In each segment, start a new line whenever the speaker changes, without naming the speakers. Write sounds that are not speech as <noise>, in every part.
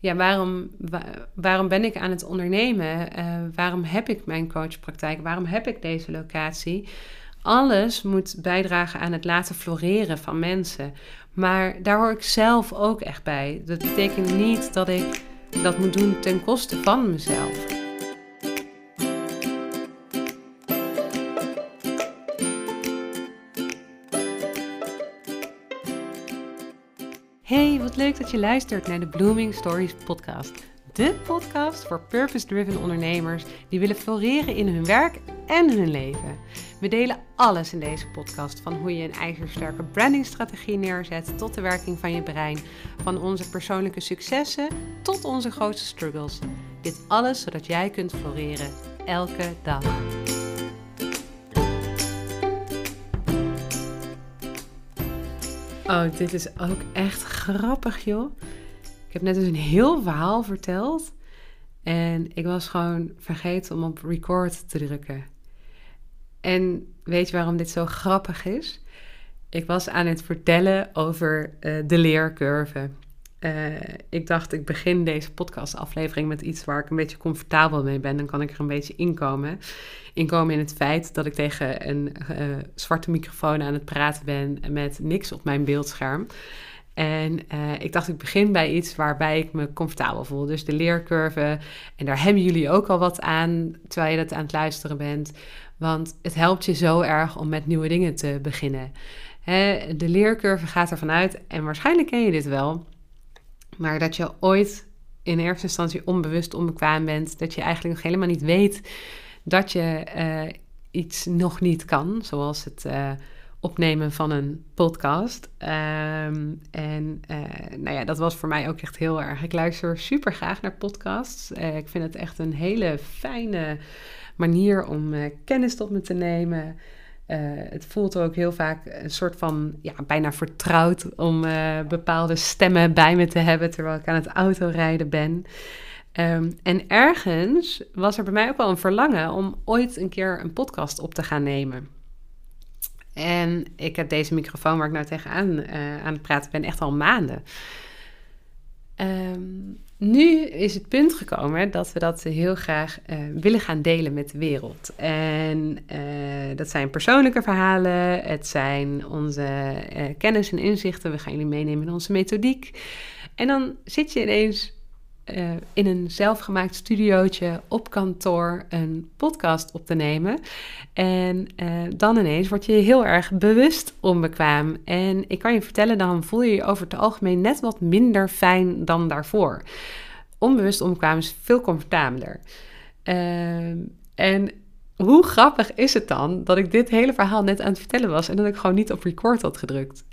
ja, waarom, waarom ben ik aan het ondernemen? Uh, waarom heb ik mijn coachpraktijk? Waarom heb ik deze locatie? Alles moet bijdragen aan het laten floreren van mensen. Maar daar hoor ik zelf ook echt bij. Dat betekent niet dat ik dat moet doen ten koste van mezelf. Leuk dat je luistert naar de Blooming Stories podcast. De podcast voor purpose-driven ondernemers die willen floreren in hun werk en hun leven. We delen alles in deze podcast, van hoe je een ijzersterke brandingstrategie neerzet tot de werking van je brein, van onze persoonlijke successen tot onze grootste struggles. Dit alles zodat jij kunt floreren elke dag. Oh, dit is ook echt grappig, joh. Ik heb net dus een heel verhaal verteld. En ik was gewoon vergeten om op record te drukken. En weet je waarom dit zo grappig is? Ik was aan het vertellen over uh, de leercurve. Uh, ik dacht, ik begin deze podcastaflevering met iets waar ik een beetje comfortabel mee ben. Dan kan ik er een beetje inkomen. Inkomen in het feit dat ik tegen een uh, zwarte microfoon aan het praten ben met niks op mijn beeldscherm. En uh, ik dacht, ik begin bij iets waarbij ik me comfortabel voel. Dus de leercurve. En daar hebben jullie ook al wat aan terwijl je dat aan het luisteren bent. Want het helpt je zo erg om met nieuwe dingen te beginnen. Hè, de leercurve gaat ervan uit, en waarschijnlijk ken je dit wel, maar dat je ooit in eerste instantie onbewust onbekwaam bent. Dat je eigenlijk nog helemaal niet weet dat je uh, iets nog niet kan, zoals het. Uh, opnemen van een podcast. Um, en uh, nou ja, dat was voor mij ook echt heel erg. Ik luister super graag naar podcasts. Ik vind het echt een hele fijne manier om kennis tot me te nemen. Het voelt ook heel vaak een soort van, ja, bijna vertrouwd om bepaalde stemmen bij me te hebben terwijl ik aan het autorijden ben. Um, en ergens was er bij mij ook wel een verlangen om ooit een keer een podcast op te gaan nemen. En ik heb deze microfoon waar ik nou tegenaan uh, aan het praten ben echt al maanden. Um, nu is het punt gekomen dat we dat heel graag uh, willen gaan delen met de wereld. En uh, dat zijn persoonlijke verhalen, het zijn onze kennis en inzichten. We gaan jullie meenemen in onze methodiek. En dan zit je ineens uh, in een zelfgemaakt studiootje op kantoor een podcast op te nemen. En uh, dan ineens word je heel erg bewust onbekwaam. En ik kan je vertellen, dan voel je je over het algemeen net wat minder fijn dan daarvoor. Onbewust onbekwaam is veel comfortabeler. Uh, en hoe grappig is het dan dat ik dit hele verhaal net aan het vertellen was en dat ik gewoon niet op record had gedrukt?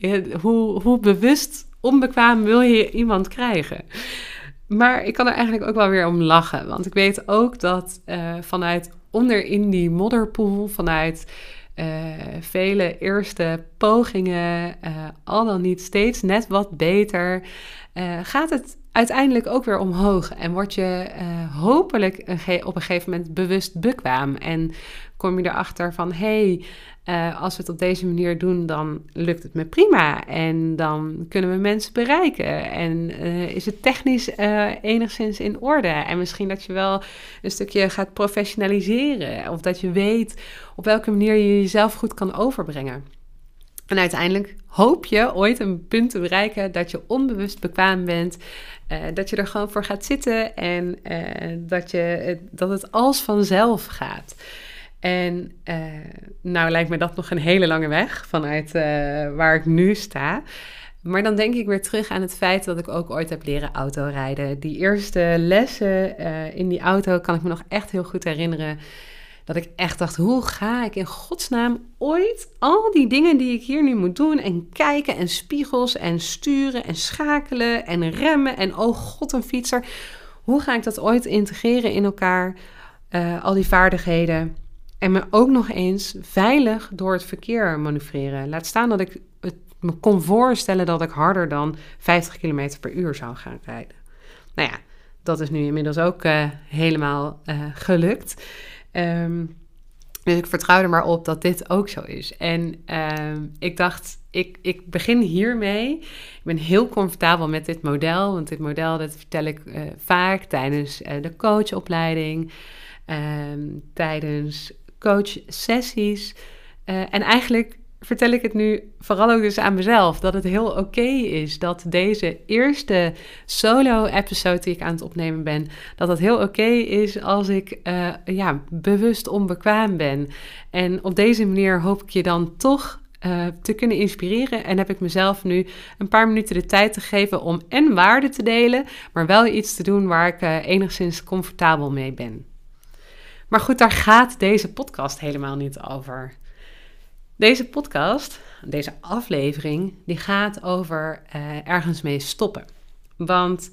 Hoe, hoe bewust onbekwaam wil je iemand krijgen? Maar ik kan er eigenlijk ook wel weer om lachen. Want ik weet ook dat uh, vanuit onder in die modderpoel, vanuit uh, vele eerste pogingen, uh, al dan niet steeds net wat beter, gaat het uiteindelijk ook weer omhoog. En word je hopelijk een op een gegeven moment bewust bekwaam. En kom je erachter van hé, hey, uh, als we het op deze manier doen, dan lukt het me prima. En dan kunnen we mensen bereiken. En uh, is het technisch enigszins in orde. En misschien dat je wel een stukje gaat professionaliseren. Of dat je weet op welke manier je jezelf goed kan overbrengen. En uiteindelijk hoop je ooit een punt te bereiken dat je onbewust bekwaam bent. dat je er gewoon voor gaat zitten en dat, je, dat het als vanzelf gaat. En uh, nou lijkt me dat nog een hele lange weg vanuit waar ik nu sta. Maar dan denk ik weer terug aan het feit dat ik ook ooit heb leren autorijden. Die eerste lessen in die auto kan ik me nog echt heel goed herinneren. Dat ik echt dacht, hoe ga ik in godsnaam ooit al die dingen die ik hier nu moet doen... en kijken en spiegels en sturen en schakelen en remmen en oh god een fietser... hoe ga ik dat ooit integreren in elkaar, al die vaardigheden... En me ook nog eens veilig door het verkeer manoeuvreren. Laat staan dat ik het me kon voorstellen dat ik harder dan 50 km per uur zou gaan rijden. Nou ja, dat is nu inmiddels ook uh, helemaal uh, gelukt. Um, Dus ik vertrouw er maar op dat dit ook zo is. En uh, ik dacht, ik, ik begin hiermee. Ik ben heel comfortabel met dit model. Want dit model, dat vertel ik uh, vaak tijdens uh, de coachopleiding. Ehm, tijdens coachsessies. Uh, en eigenlijk vertel ik het nu vooral ook dus aan mezelf. Dat het heel oké is dat deze eerste solo-episode die ik aan het opnemen ben... dat het heel oké is als ik uh, ja, bewust onbekwaam ben. En op deze manier hoop ik je dan toch uh, te kunnen inspireren. En heb ik mezelf nu een paar minuten de tijd te geven om en waarde te delen... maar wel iets te doen waar ik uh, enigszins comfortabel mee ben. Maar goed, daar gaat deze podcast helemaal niet over. Deze podcast, deze aflevering, die gaat over uh, ergens mee stoppen. Want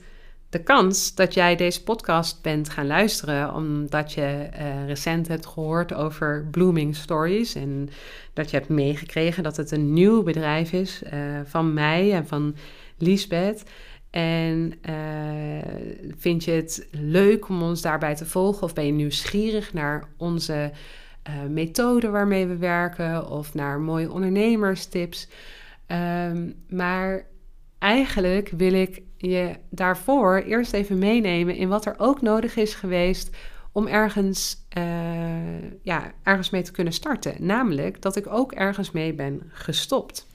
de kans dat jij deze podcast bent gaan luisteren omdat je uh, recent hebt gehoord over Blooming Stories en dat je hebt meegekregen dat het een nieuw bedrijf is uh, van mij en van Liesbeth. En vind je het leuk om ons daarbij te volgen of ben je nieuwsgierig naar onze uh, methode waarmee we werken of naar mooie ondernemerstips. Um, maar eigenlijk wil ik je daarvoor eerst even meenemen in wat er ook nodig is geweest om ergens, uh, ja, ergens mee te kunnen starten. Namelijk dat ik ook ergens mee ben gestopt.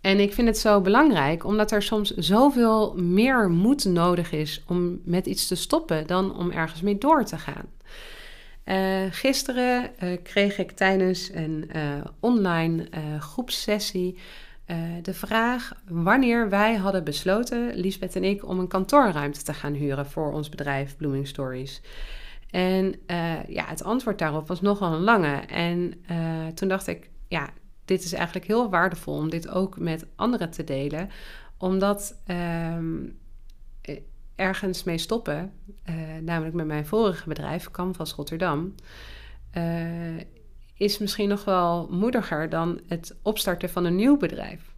En ik vind het zo belangrijk omdat er soms zoveel meer moed nodig is om met iets te stoppen dan om ergens mee door te gaan. Uh, gisteren uh, kreeg ik tijdens een uh, online groepssessie de vraag wanneer wij hadden besloten, Liesbeth en ik, om een kantoorruimte te gaan huren voor ons bedrijf Blooming Stories. En ja, het antwoord daarop was nogal een lange. En toen dacht ik, ja, dit is eigenlijk heel waardevol om dit ook met anderen te delen, omdat ehm, ergens mee stoppen, uh, namelijk met mijn vorige bedrijf, Canvas Rotterdam, uh, is misschien nog wel moediger dan het opstarten van een nieuw bedrijf.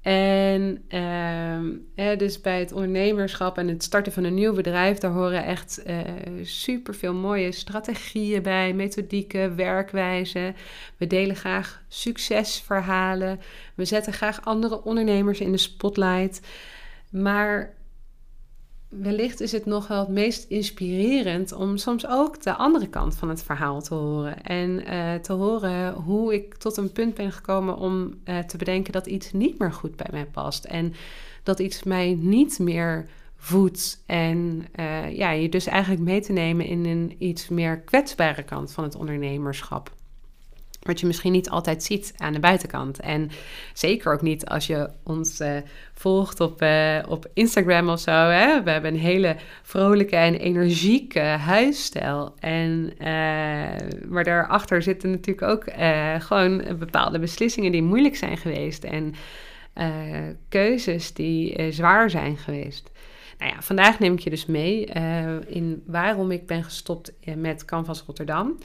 En uh, dus bij het ondernemerschap en het starten van een nieuw bedrijf, daar horen echt uh, super veel mooie strategieën bij, methodieken, werkwijzen. We delen graag succesverhalen. We zetten graag andere ondernemers in de spotlight. Maar wellicht is het nog wel het meest inspirerend om soms ook de andere kant van het verhaal te horen. En uh, te horen hoe ik tot een punt ben gekomen om uh, te bedenken dat iets niet meer goed bij mij past. En dat iets mij niet meer voedt. En uh, ja, je dus eigenlijk mee te nemen in een iets meer kwetsbare kant van het ondernemerschap. Wat je misschien niet altijd ziet aan de buitenkant. En zeker ook niet als je ons uh, volgt op, uh, op Instagram of zo. Hè? We hebben een hele vrolijke en energieke huisstijl. En, uh, maar daarachter zitten natuurlijk ook gewoon bepaalde beslissingen die moeilijk zijn geweest. En keuzes die zwaar zijn geweest. Nou ja, vandaag neem ik je dus mee in waarom ik ben gestopt met Canvas Rotterdam.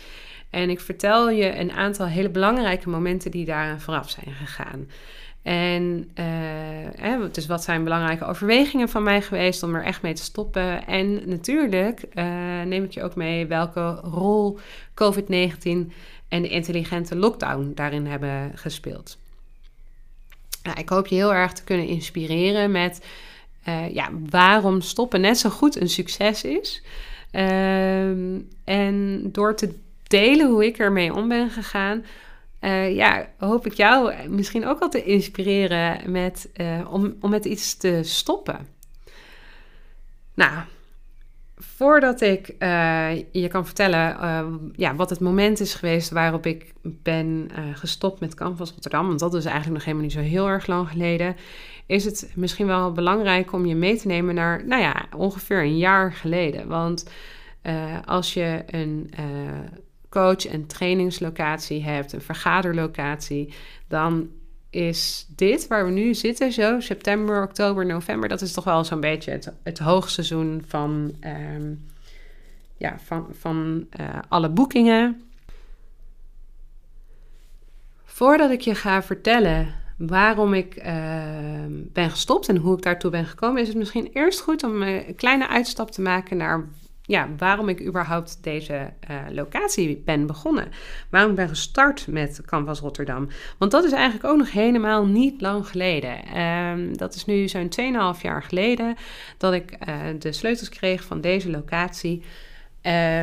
En ik vertel je een aantal hele belangrijke momenten die daaraan vooraf zijn gegaan. En uh, dus wat zijn belangrijke overwegingen van mij geweest om er echt mee te stoppen? En natuurlijk uh, neem ik je ook mee welke rol COVID-19 en de intelligente lockdown daarin hebben gespeeld. Nou, ik hoop je heel erg te kunnen inspireren met uh, ja, waarom stoppen net zo goed een succes is. Ehm, en door te delen hoe ik ermee om ben gegaan. Uh, ja, hoop ik jou misschien ook al te inspireren met, uh, om, om met iets te stoppen. Nou, voordat ik uh, je kan vertellen ja, wat het moment is geweest waarop ik ben gestopt met Canvas Rotterdam, want dat is eigenlijk nog helemaal niet zo heel erg lang geleden, is het misschien wel belangrijk om je mee te nemen naar, nou ja, ongeveer een jaar geleden. Want als je een coach- en trainingslocatie hebt, een vergaderlocatie, dan is dit waar we nu zitten, zo september, oktober, november, dat is toch wel zo'n beetje het, het hoogseizoen van, um, ja, van, van uh, alle boekingen. Voordat ik je ga vertellen waarom ik uh, ben gestopt en hoe ik daartoe ben gekomen, is het misschien eerst goed om een kleine uitstap te maken naar ja, waarom ik überhaupt deze uh, locatie ben begonnen. Waarom ik ben gestart met Canvas Rotterdam. Want dat is eigenlijk ook nog helemaal niet lang geleden. Um, dat is nu zo'n 2,5 jaar geleden dat ik uh, de sleutels kreeg van deze locatie.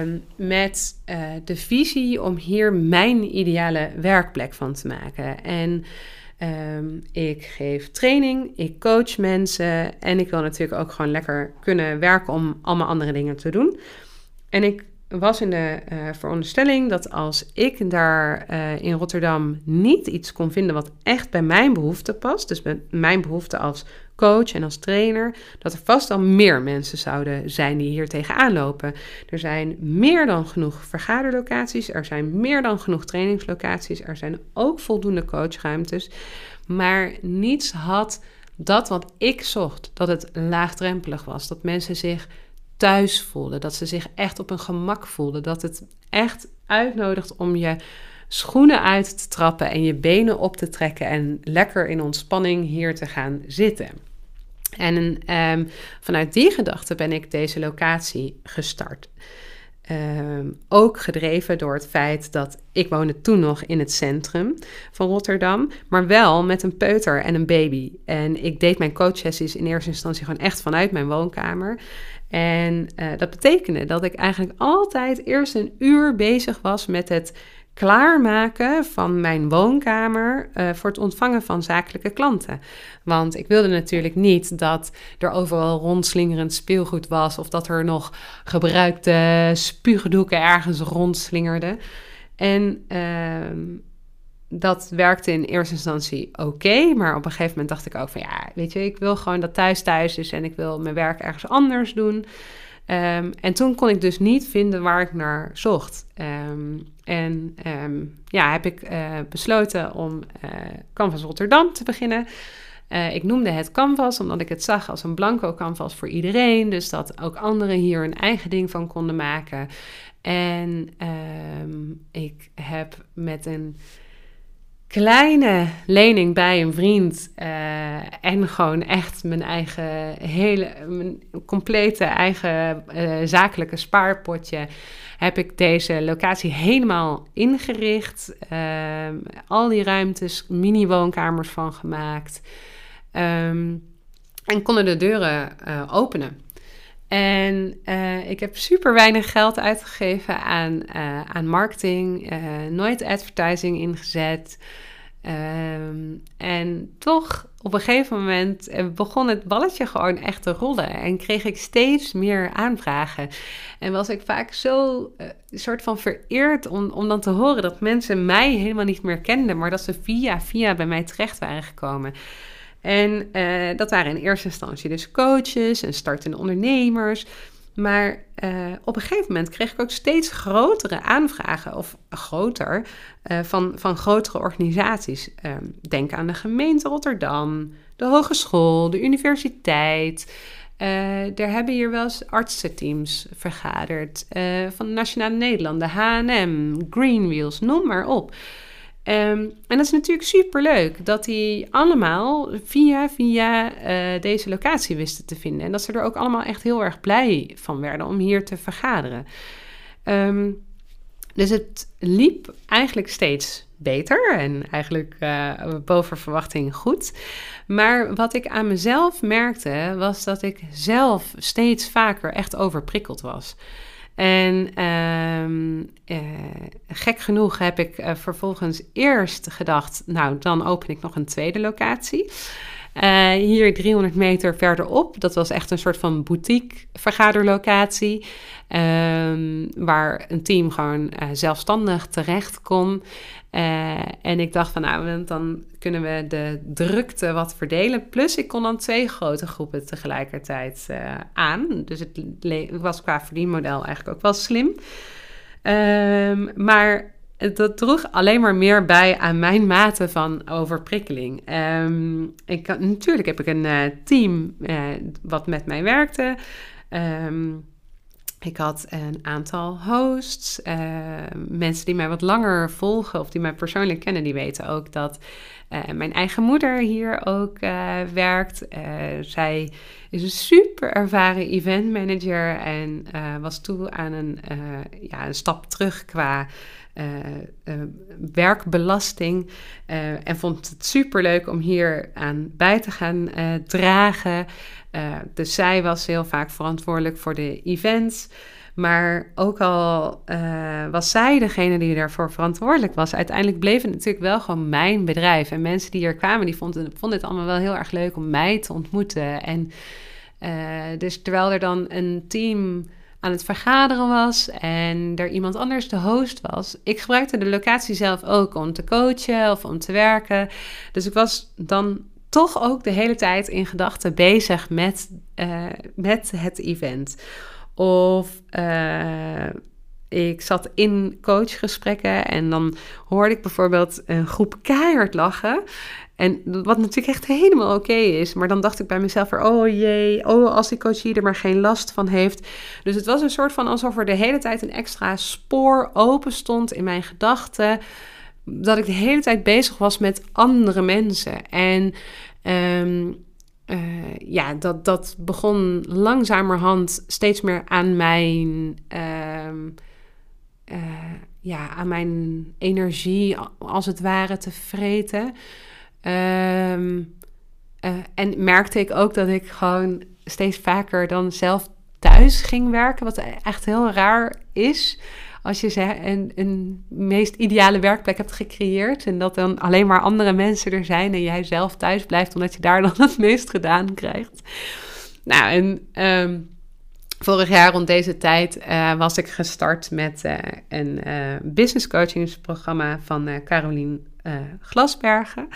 Um, met uh, de visie om hier mijn ideale werkplek van te maken. En um, ik geef training, ik coach mensen en ik wil natuurlijk ook gewoon lekker kunnen werken om allemaal andere dingen te doen. En ik was in de uh, veronderstelling dat als ik daar uh, in Rotterdam niet iets kon vinden wat echt bij mijn behoeften past, dus bij mijn behoeften als coach en als trainer, dat er vast al meer mensen zouden zijn die hier tegenaan lopen. Er zijn meer dan genoeg vergaderlocaties, er zijn meer dan genoeg trainingslocaties, er zijn ook voldoende coachruimtes, maar niets had dat wat ik zocht, dat het laagdrempelig was, dat mensen zich thuis voelden, dat ze zich echt op hun gemak voelden, dat het echt uitnodigt om je schoenen uit te trappen en je benen op te trekken en lekker in ontspanning hier te gaan zitten. En um, vanuit die gedachte ben ik deze locatie gestart. Um, ook gedreven door het feit dat ik woonde toen nog in het centrum van Rotterdam, maar wel met een peuter en een baby. En ik deed mijn coachsessies in eerste instantie gewoon echt vanuit mijn woonkamer. En uh, dat betekende dat ik eigenlijk altijd eerst een uur bezig was met het klaarmaken van mijn woonkamer uh, voor het ontvangen van zakelijke klanten. Want ik wilde natuurlijk niet dat er overal rondslingerend speelgoed was of dat er nog gebruikte spuugdoeken ergens rondslingerden. En uh, dat werkte in eerste instantie oké, maar op een gegeven moment dacht ik ook van ja, weet je, ik wil gewoon dat thuis thuis is en ik wil mijn werk ergens anders doen. Um, en toen kon ik dus niet vinden waar ik naar zocht. Um, en um, ja, heb ik uh, besloten om uh, Canvas Rotterdam te beginnen. Uh, ik noemde het Canvas omdat ik het zag als een blanco canvas voor iedereen. Dus dat ook anderen hier een eigen ding van konden maken. En ik heb met een kleine lening bij een vriend uh, en gewoon echt mijn eigen hele mijn complete eigen uh, zakelijke spaarpotje heb ik deze locatie helemaal ingericht. Uh, al die ruimtes, mini woonkamers van gemaakt. Um, en konden de deuren openen. En uh, ik heb super weinig geld uitgegeven aan, uh, aan marketing, uh, nooit advertising ingezet. Um, en toch op een gegeven moment begon het balletje gewoon echt te rollen. En kreeg ik steeds meer aanvragen. En was ik vaak zo een soort van vereerd om, om dan te horen dat mensen mij helemaal niet meer kenden, maar dat ze via via bij mij terecht waren gekomen. En uh, dat waren in eerste instantie dus coaches en startende ondernemers. Maar uh, op een gegeven moment kreeg ik ook steeds grotere aanvragen, of groter, uh, van, van grotere organisaties. Um, denk aan de gemeente Rotterdam, de hogeschool, de universiteit. Er hebben hier wel eens artsenteams vergaderd. van de Nationale Nederland, de H&M, Greenwheels, noem maar op. Um, en dat is natuurlijk super leuk dat die allemaal via, via uh, deze locatie wisten te vinden. En dat ze er ook allemaal echt heel erg blij van werden om hier te vergaderen. Um, dus het liep eigenlijk steeds beter en eigenlijk uh, boven verwachting goed. Maar wat ik aan mezelf merkte, was dat ik zelf steeds vaker echt overprikkeld was. En um, uh, gek genoeg heb ik uh, vervolgens eerst gedacht, nou dan open ik nog een tweede locatie. Uh, hier 300 meter verderop, dat was echt een soort van boutique vergaderlocatie. Um, waar een team gewoon zelfstandig terecht kon. Uh, en ik dacht van nou, dan kunnen we de drukte wat verdelen. Plus ik kon dan twee grote groepen tegelijkertijd uh, aan. Dus het was qua verdienmodel eigenlijk ook wel slim. Um, maar dat droeg alleen maar meer bij aan mijn mate van overprikkeling. Um, ik, natuurlijk heb ik een uh, team wat met mij werkte. Um, ik had een aantal hosts. Uh, mensen die mij wat langer volgen of die mij persoonlijk kennen, die weten ook dat mijn eigen moeder hier ook werkt. zij is een super ervaren event manager en was toe aan een, ja, een stap terug qua werkbelasting. en vond het super leuk om hier aan bij te gaan dragen. dus zij was heel vaak verantwoordelijk voor de events. Maar ook al was zij degene die daarvoor verantwoordelijk was, uiteindelijk bleef het natuurlijk wel gewoon mijn bedrijf. En mensen die hier kwamen, die vonden, vonden het allemaal wel heel erg leuk om mij te ontmoeten. En dus terwijl er dan een team aan het vergaderen was en er iemand anders de host was. Ik gebruikte de locatie zelf ook om te coachen of om te werken. Dus ik was dan toch ook de hele tijd in gedachten bezig met, uh, met het event. Of uh, ik zat in coachgesprekken en dan hoorde ik bijvoorbeeld een groep keihard lachen. En wat natuurlijk echt helemaal oké is. Maar dan dacht ik bij mezelf er, oh jee, oh als die coachie er maar geen last van heeft. Dus het was een soort van alsof er de hele tijd een extra spoor open stond in mijn gedachten. Dat ik de hele tijd bezig was met andere mensen. En um, uh, ja, dat, dat begon langzamerhand steeds meer aan mijn, uh, uh, ja, aan mijn energie, als het ware, te vreten. Um, en merkte ik ook dat ik gewoon steeds vaker dan zelf thuis ging werken, wat echt heel raar is als je een, een meest ideale werkplek hebt gecreëerd en dat dan alleen maar andere mensen er zijn en jij zelf thuis blijft omdat je daar dan het meest gedaan krijgt. Nou, en um, vorig jaar rond deze tijd uh, was ik gestart met uh, een business coachingsprogramma van Carolien Glasbergen.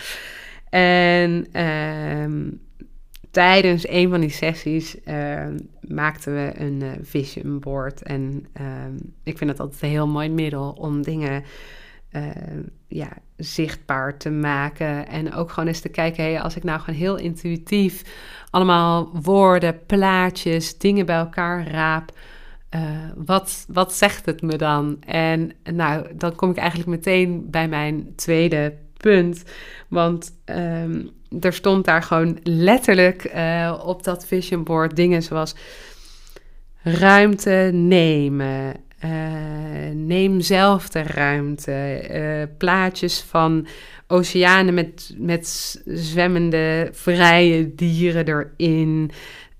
En um, tijdens een van die sessies uh, maakten we een uh, vision board. En uh, ik vind het altijd een heel mooi middel om dingen ehm, ja, zichtbaar te maken. En ook gewoon eens te kijken, hey, als ik nou gewoon heel intuïtief allemaal woorden, plaatjes, dingen bij elkaar raap. Eh, wat, wat zegt het me dan? En nou, dan kom ik eigenlijk meteen bij mijn tweede punt. Want um, er stond daar gewoon letterlijk uh, op dat vision board dingen zoals ruimte nemen. Uh, neem zelf de ruimte. Plaatjes van oceanen met, met zwemmende vrije dieren erin.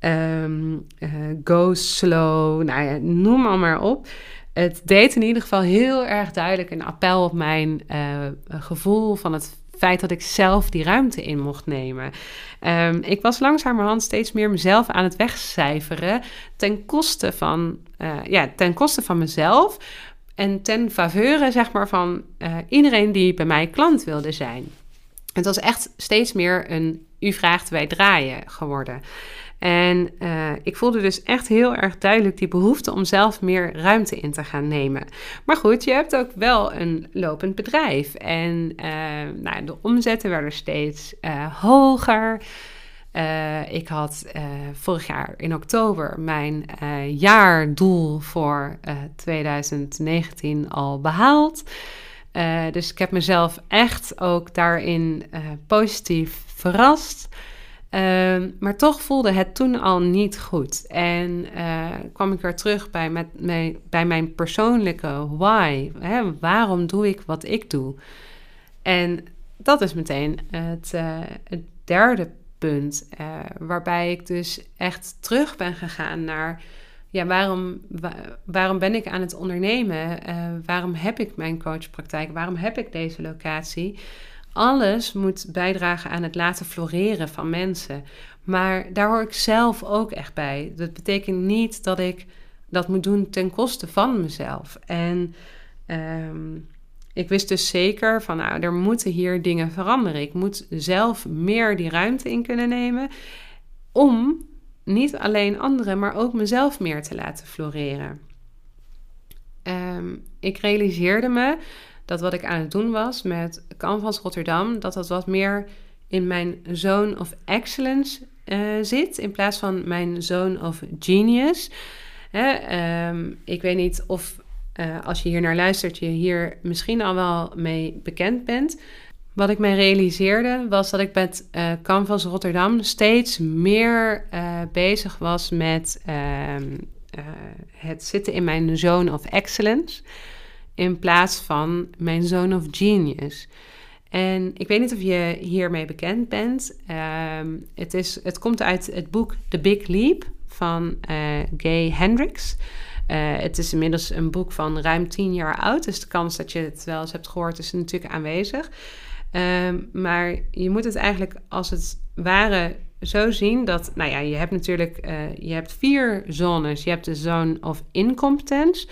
Um, go slow. Nou ja, noem maar, maar op. Het deed in ieder geval heel erg duidelijk een appel op mijn gevoel van het feit dat ik zelf die ruimte in mocht nemen. Um, ik was langzamerhand steeds meer mezelf aan het wegcijferen ten koste van, uh, ja, ten koste van mezelf en ten faveur zeg maar van iedereen die bij mij klant wilde zijn. Het was echt steeds meer een u vraagt wij draaien geworden. En uh, ik voelde dus echt heel erg duidelijk die behoefte om zelf meer ruimte in te gaan nemen. Maar goed, je hebt ook wel een lopend bedrijf. En uh, nou, de omzetten werden steeds uh, hoger. ik had vorig jaar in oktober mijn jaardoel voor 2019 al behaald. dus ik heb mezelf echt ook daarin positief verrast. Ehm, maar toch voelde het toen al niet goed. En uh, kwam ik weer terug bij, met, bij mijn persoonlijke why. Hè? Waarom doe ik wat ik doe? En dat is meteen het, uh, het derde punt. Uh, waarbij ik dus echt terug ben gegaan naar. Ja, waarom, waarom ben ik aan het ondernemen? waarom heb ik mijn coachpraktijk? Waarom heb ik deze locatie? Alles moet bijdragen aan het laten floreren van mensen. Maar daar hoor ik zelf ook echt bij. Dat betekent niet dat ik dat moet doen ten koste van mezelf. En ehm, ik wist dus zeker van, nou, er moeten hier dingen veranderen. Ik moet zelf meer die ruimte in kunnen nemen om niet alleen anderen, maar ook mezelf meer te laten floreren. Um, ik realiseerde me dat wat ik aan het doen was met Canvas Rotterdam, dat dat wat meer in mijn zone of excellence uh, zit, in plaats van mijn zone of genius. Hè, ehm, ik weet niet of uh, als je hier naar luistert, je hier misschien al wel mee bekend bent. wat ik mij realiseerde was dat ik met uh, Canvas Rotterdam steeds meer bezig was met uh, het zitten in mijn zone of excellence in plaats van mijn zone of genius. En ik weet niet of je hiermee bekend bent. Ehm, het, is, het komt uit het boek The Big Leap van Gay Hendricks. het is inmiddels een boek van ruim tien jaar oud, dus de kans dat je het wel eens hebt gehoord is natuurlijk aanwezig. Ehm, maar je moet het eigenlijk als het ware zo zien dat, nou ja, je hebt natuurlijk, uh, je hebt vier zones. Je hebt de zone of incompetence.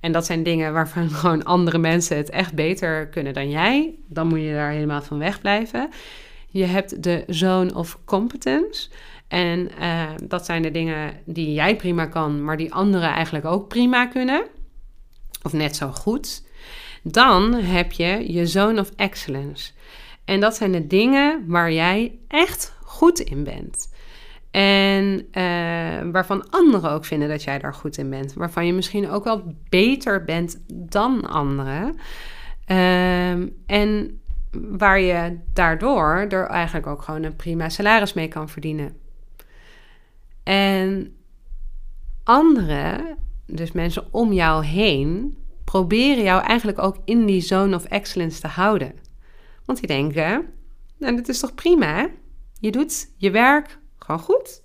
En dat zijn dingen waarvan <laughs> gewoon andere mensen het echt beter kunnen dan jij. Dan moet je daar helemaal van wegblijven. Je hebt de zone of competence. En uh, dat zijn de dingen die jij prima kan, maar die anderen eigenlijk ook prima kunnen. Of net zo goed. Dan heb je je zone of excellence. En dat zijn de dingen waar jij echt goed in bent. En uh, waarvan anderen ook vinden dat jij daar goed in bent. Waarvan je misschien ook wel beter bent dan anderen. Uh, en waar je daardoor er eigenlijk ook gewoon een prima salaris mee kan verdienen. En anderen, dus mensen om jou heen, proberen jou eigenlijk ook in die zone of excellence te houden. Want die denken, nou, dit is toch prima? Je doet je werk gewoon goed.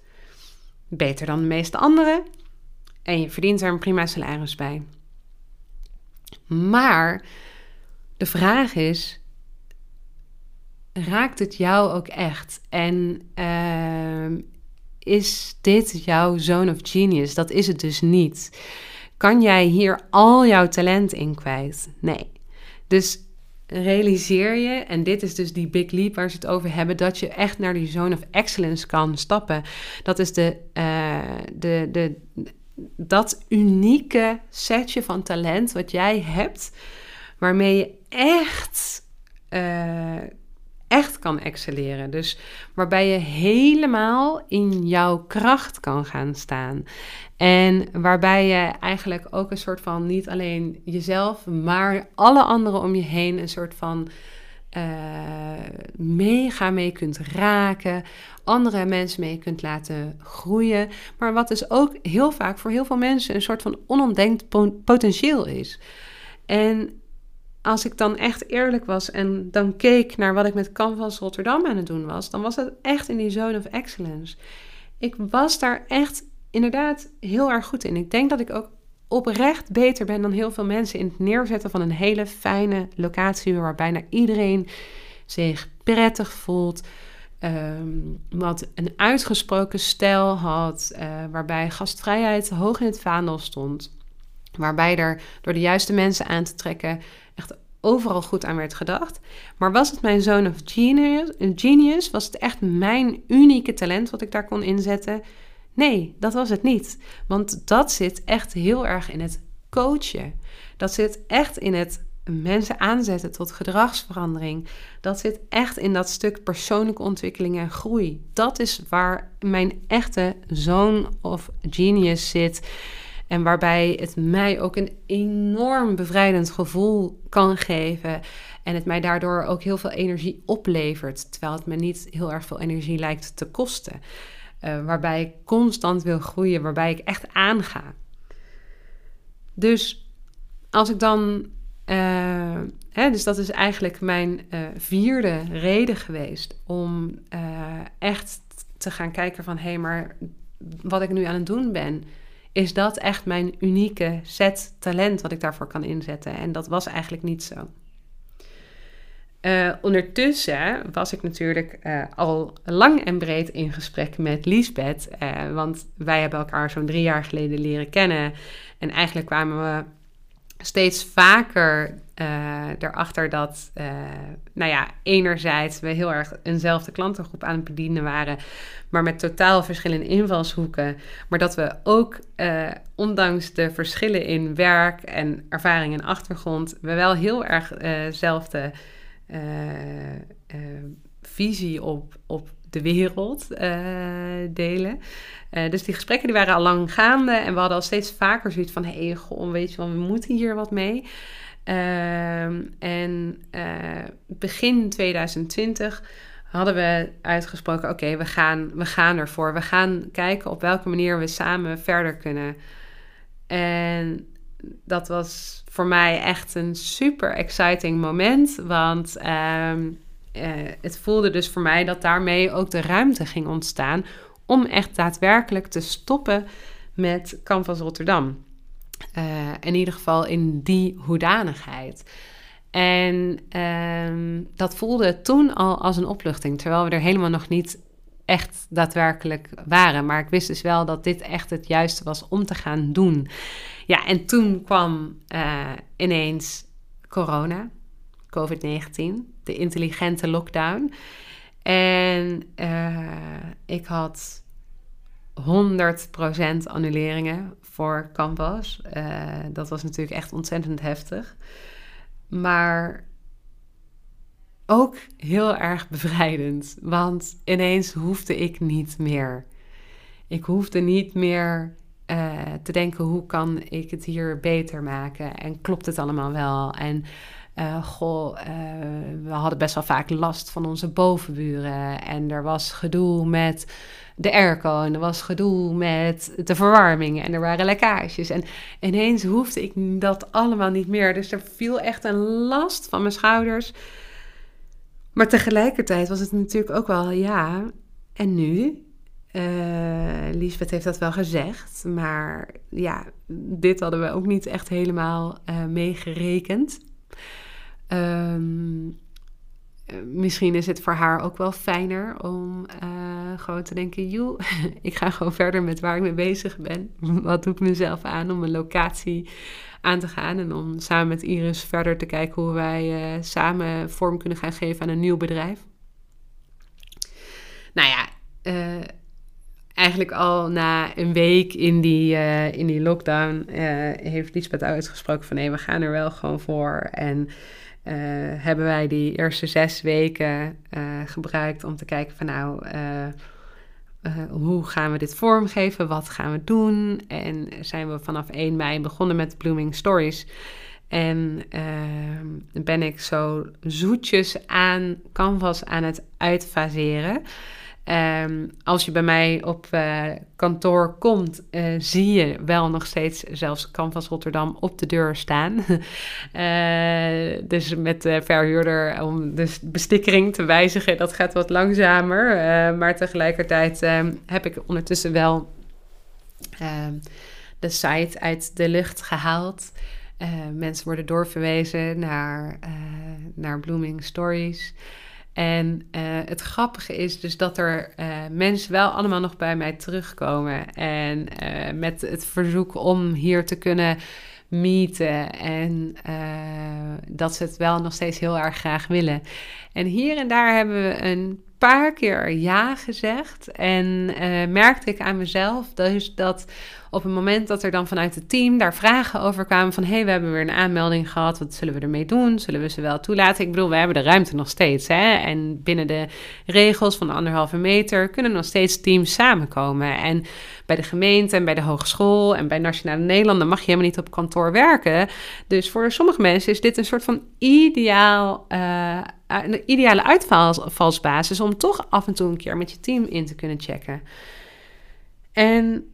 Beter dan de meeste anderen. En je verdient er een prima salaris bij. Maar de vraag is: raakt het jou ook echt? En uh, is dit jouw zone of genius? Dat is het dus niet. Kan jij hier al jouw talent in kwijt? Nee. Dus realiseer je, en dit is dus die big leap waar ze het over hebben, dat je echt naar die zone of excellence kan stappen. Dat is de, uh, de, de, dat unieke setje van talent wat jij hebt, waarmee je echt, uh, echt kan excelleren. Dus waarbij je helemaal in jouw kracht kan gaan staan. En waarbij je eigenlijk ook een soort van niet alleen jezelf, maar alle anderen om je heen een soort van uh, mega mee kunt raken, andere mensen mee kunt laten groeien. Maar wat dus ook heel vaak voor heel veel mensen een soort van onontdekt potentieel is. En als ik dan echt eerlijk was en dan keek naar wat ik met Canvas Rotterdam aan het doen was, dan was het echt in die zone of excellence. Ik was daar echt inderdaad heel erg goed in. Ik denk dat ik ook oprecht beter ben dan heel veel mensen in het neerzetten van een hele fijne locatie waar bijna iedereen zich prettig voelt. Um, wat een uitgesproken stijl had, uh, waarbij gastvrijheid hoog in het vaandel stond. Waarbij er door de juiste mensen aan te trekken overal goed aan werd gedacht. Maar was het mijn zoon of genius, genius? Was het echt mijn unieke talent wat ik daar kon inzetten? Nee, dat was het niet. Want dat zit echt heel erg in het coachen. Dat zit echt in het mensen aanzetten tot gedragsverandering. Dat zit echt in dat stuk persoonlijke ontwikkeling en groei. Dat is waar mijn echte zoon of genius zit. En waarbij het mij ook een enorm bevrijdend gevoel kan geven. En het mij daardoor ook heel veel energie oplevert. Terwijl het me niet heel erg veel energie lijkt te kosten. Uh, waarbij ik constant wil groeien, waarbij ik echt aanga. Dus als ik dan. Uh, hè, dus dat is eigenlijk mijn uh, vierde reden geweest om echt te gaan kijken van hé, hey, maar wat ik nu aan het doen ben, is dat echt mijn unieke set talent wat ik daarvoor kan inzetten? En dat was eigenlijk niet zo. Uh, ondertussen was ik natuurlijk uh, al lang en breed in gesprek met Liesbeth. Uh, want wij hebben elkaar zo'n drie jaar geleden leren kennen. En eigenlijk kwamen we steeds vaker erachter dat, nou ja, enerzijds we heel erg eenzelfde klantengroep aan het bedienen waren. Maar met totaal verschillende invalshoeken. Maar dat we ook, ondanks de verschillen in werk en ervaring en achtergrond, we wel heel erg dezelfde uh, uh, visie op, op de wereld uh, delen. dus die gesprekken die waren al lang gaande en we hadden al steeds vaker zoiets van: hé, hey, weet je we moeten hier wat mee. Ehm, en begin 2020 hadden we uitgesproken: oké, we, gaan, we gaan ervoor. We gaan kijken op welke manier we samen verder kunnen. En dat was voor mij echt een super exciting moment. Want ehm, eh, het voelde dus voor mij dat daarmee ook de ruimte ging ontstaan om echt daadwerkelijk te stoppen met Canvas Rotterdam. Uh, in ieder geval in die hoedanigheid. En ehm, dat voelde toen al als een opluchting, terwijl we er helemaal nog niet echt daadwerkelijk waren. Maar ik wist dus wel dat dit echt het juiste was om te gaan doen. Ja, en toen kwam uh, ineens corona, COVID-19, de intelligente lockdown. En uh, ik had 100% annuleringen voor Canvas. Uh, dat was natuurlijk echt ontzettend heftig. Maar ook heel erg bevrijdend. Want ineens hoefde ik niet meer. Ik hoefde niet meer uh, te denken: hoe kan ik het hier beter maken? En klopt het allemaal wel? En uh, goh, uh, we hadden best wel vaak last van onze bovenburen. En er was gedoe met de airco. En er was gedoe met de verwarming. En er waren lekkages. En ineens hoefde ik dat allemaal niet meer. Dus er viel echt een last van mijn schouders. Maar tegelijkertijd was het natuurlijk ook wel, ja, en nu? Uh, Lisbeth heeft dat wel gezegd, maar ja, dit hadden we ook niet echt helemaal meegerekend. Um, misschien is het voor haar ook wel fijner om uh, gewoon te denken: joh, <laughs> ik ga gewoon verder met waar ik mee bezig ben. <laughs> Wat doe ik mezelf aan om een locatie aan te gaan en om samen met Iris verder te kijken hoe wij uh, samen vorm kunnen gaan geven aan een nieuw bedrijf. Nou ja, eigenlijk al na een week in die, in die lockdown heeft Lisbeth uitgesproken van nee, we gaan er wel gewoon voor. En hebben wij die eerste zes weken gebruikt om te kijken van nou uh, hoe gaan we dit vormgeven? Wat gaan we doen? En zijn we vanaf 1 mei begonnen met Blooming Stories. En uh, ben ik zo zoetjes aan Canvas aan het uitfaseren. Um, als je bij mij op uh, kantoor komt, uh, zie je wel nog steeds zelfs Canvas Rotterdam op de deur staan. uh, <laughs> dus met de verhuurder om de bestikkering te wijzigen, dat gaat wat langzamer. maar tegelijkertijd ehm, heb ik ondertussen wel ehm, de site uit de lucht gehaald. mensen worden doorverwezen naar, naar Blooming Stories. En uh, het grappige is dus dat er uh, mensen wel allemaal nog bij mij terugkomen. En uh, met het verzoek om hier te kunnen meeten. En dat ze het wel nog steeds heel erg graag willen. En hier en daar hebben we een paar keer ja gezegd. En merkte ik aan mezelf dus dat op het moment dat er dan vanuit het team daar vragen over kwamen van... hé, hey, we hebben weer een aanmelding gehad, wat zullen we ermee doen? Zullen we ze wel toelaten? Ik bedoel, we hebben de ruimte nog steeds, hè? En binnen de regels van de anderhalve meter kunnen nog steeds teams samenkomen. En bij de gemeente en bij de hogeschool en bij Nationale Nederlanden mag je helemaal niet op kantoor werken. Dus voor sommige mensen is dit een soort van ideaal... Uh, een ideale uitvalsbasis om toch af en toe een keer met je team in te kunnen checken. En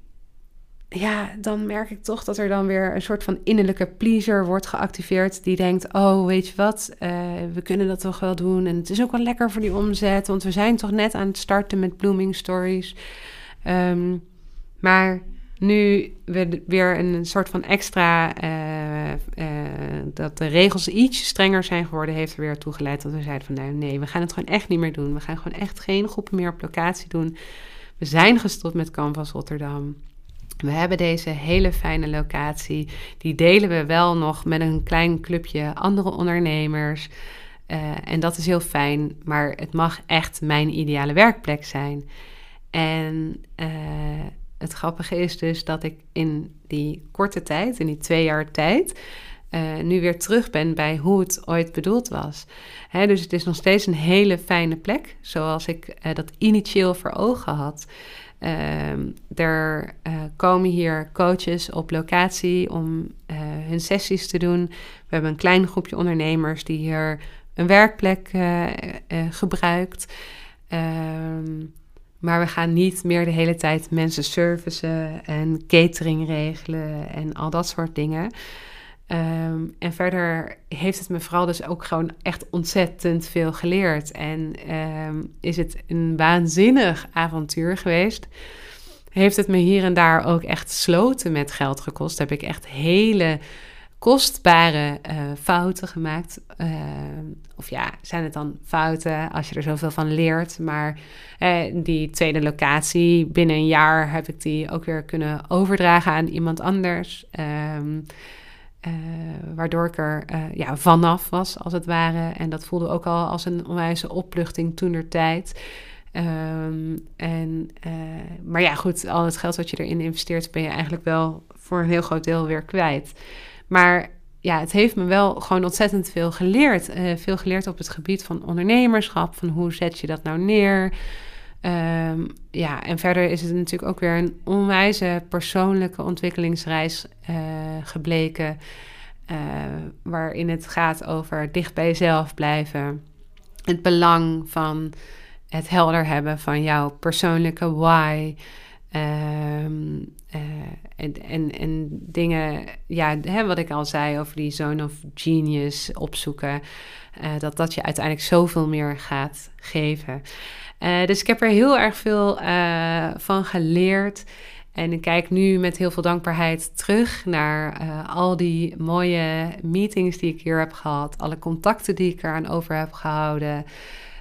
ja, dan merk ik toch dat er dan weer een soort van innerlijke pleaser wordt geactiveerd. Die denkt: Oh, weet je wat, uh, we kunnen dat toch wel doen. En het is ook wel lekker voor die omzet, want we zijn toch net aan het starten met Blooming Stories. Um, maar nu we weer een soort van extra. Uh, uh, dat de regels iets strenger zijn geworden, heeft er weer toe geleid dat we zeiden: van nou, nee, we gaan het gewoon echt niet meer doen. We gaan gewoon echt geen groepen meer op locatie doen. We zijn gestopt met Canvas Rotterdam. We hebben deze hele fijne locatie. Die delen we wel nog met een klein clubje andere ondernemers. Uh, en dat is heel fijn, maar het mag echt mijn ideale werkplek zijn. En uh, het grappige is dus dat ik in die korte tijd, in die twee jaar tijd, uh, nu weer terug ben bij hoe het ooit bedoeld was. Hè, dus het is nog steeds een hele fijne plek, zoals ik dat initieel voor ogen had. Uh, er uh, komen hier coaches op locatie om uh, hun sessies te doen. We hebben een klein groepje ondernemers die hier een werkplek gebruikt. Ehm, maar we gaan niet meer de hele tijd mensen servicen en catering regelen en al dat soort dingen. Ehm, en verder heeft het me vooral dus ook gewoon echt ontzettend veel geleerd. En ehm, is het een waanzinnig avontuur geweest. Heeft het me hier en daar ook echt sloten met geld gekost. Heb ik echt hele kostbare uh, fouten gemaakt. Uh, of ja, zijn het dan fouten als je er zoveel van leert. Maar uh, die tweede locatie, binnen een jaar heb ik die ook weer kunnen overdragen aan iemand anders. Um, waardoor ik er ja, vanaf was, als het ware. En dat voelde ook al als een onwijze opluchting toen er tijd. Um, en, maar ja, goed, al het geld wat je erin investeert, ben je eigenlijk wel voor een heel groot deel weer kwijt. Maar ja, het heeft me wel gewoon ontzettend veel geleerd. Veel geleerd op het gebied van ondernemerschap. Van hoe zet je dat nou neer? Um, ja, en verder is het natuurlijk ook weer een onwijze persoonlijke ontwikkelingsreis uh, gebleken. Uh, waarin het gaat over dicht bij jezelf blijven. Het belang van het helder hebben van jouw persoonlijke why. Um, uh, en, en, en dingen, ja, hè, wat ik al zei over die zone of genius opzoeken, uh, dat dat je uiteindelijk zoveel meer gaat geven. Uh, dus ik heb er heel erg veel van geleerd. En ik kijk nu met heel veel dankbaarheid terug naar al die mooie meetings die ik hier heb gehad, alle contacten die ik eraan over heb gehouden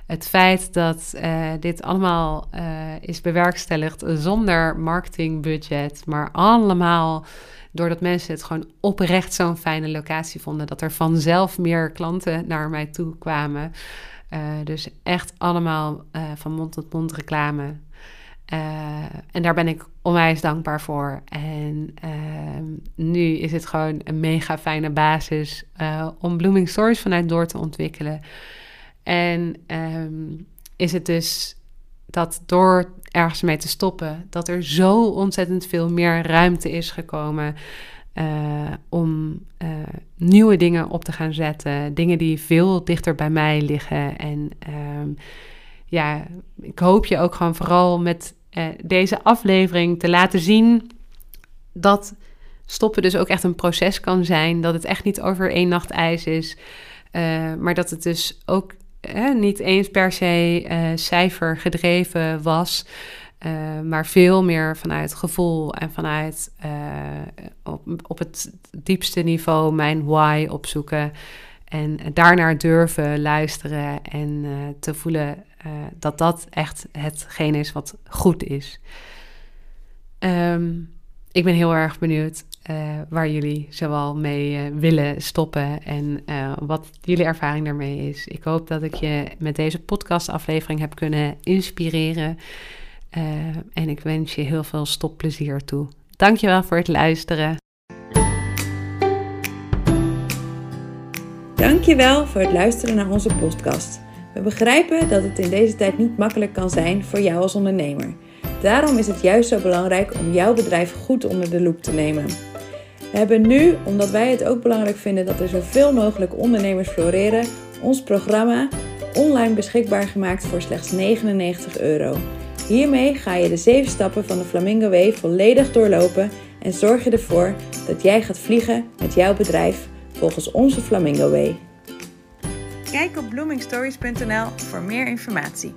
het feit dat uh, dit allemaal uh, is bewerkstelligd zonder marketingbudget, maar allemaal doordat mensen het gewoon oprecht zo'n fijne locatie vonden, dat er vanzelf meer klanten naar mij toe kwamen. Uh, dus echt allemaal van mond tot mond reclame. en daar ben ik onwijs dankbaar voor. En ehm, nu is het gewoon een mega fijne basis om Blooming Stories vanuit door te ontwikkelen. En um, is het dus dat door ergens mee te stoppen, dat er zo ontzettend veel meer ruimte is gekomen uh, om uh, nieuwe dingen op te gaan zetten. Dingen die veel dichter bij mij liggen. En um, ja, ik hoop je ook gewoon vooral met uh, deze aflevering te laten zien dat stoppen dus ook echt een proces kan zijn. Dat het echt niet over één nacht ijs is. maar dat het dus ook niet eens per se uh, cijfer gedreven was. Uh, maar veel meer vanuit gevoel en vanuit uh, op, op het diepste niveau mijn why opzoeken. En daarnaar durven luisteren en te voelen dat dat echt hetgeen is wat goed is. Um, ik ben heel erg benieuwd uh, waar jullie zoal mee uh, willen stoppen en uh, wat jullie ervaring daarmee is. Ik hoop dat ik je met deze podcastaflevering heb kunnen inspireren. en ik wens je heel veel stopplezier toe. Dankjewel voor het luisteren.
Dankjewel voor het luisteren naar onze podcast. We begrijpen dat het in deze tijd niet makkelijk kan zijn voor jou als ondernemer. Daarom is het juist zo belangrijk om jouw bedrijf goed onder de loep te nemen. We hebben nu, omdat wij het ook belangrijk vinden dat er zoveel mogelijk ondernemers floreren, ons programma online beschikbaar gemaakt voor slechts 99 euro. Hiermee ga je de 7 stappen van de Flamingo Way volledig doorlopen en zorg je ervoor dat jij gaat vliegen met jouw bedrijf volgens onze Flamingo Way. Kijk op bloomingstories.nl voor meer informatie.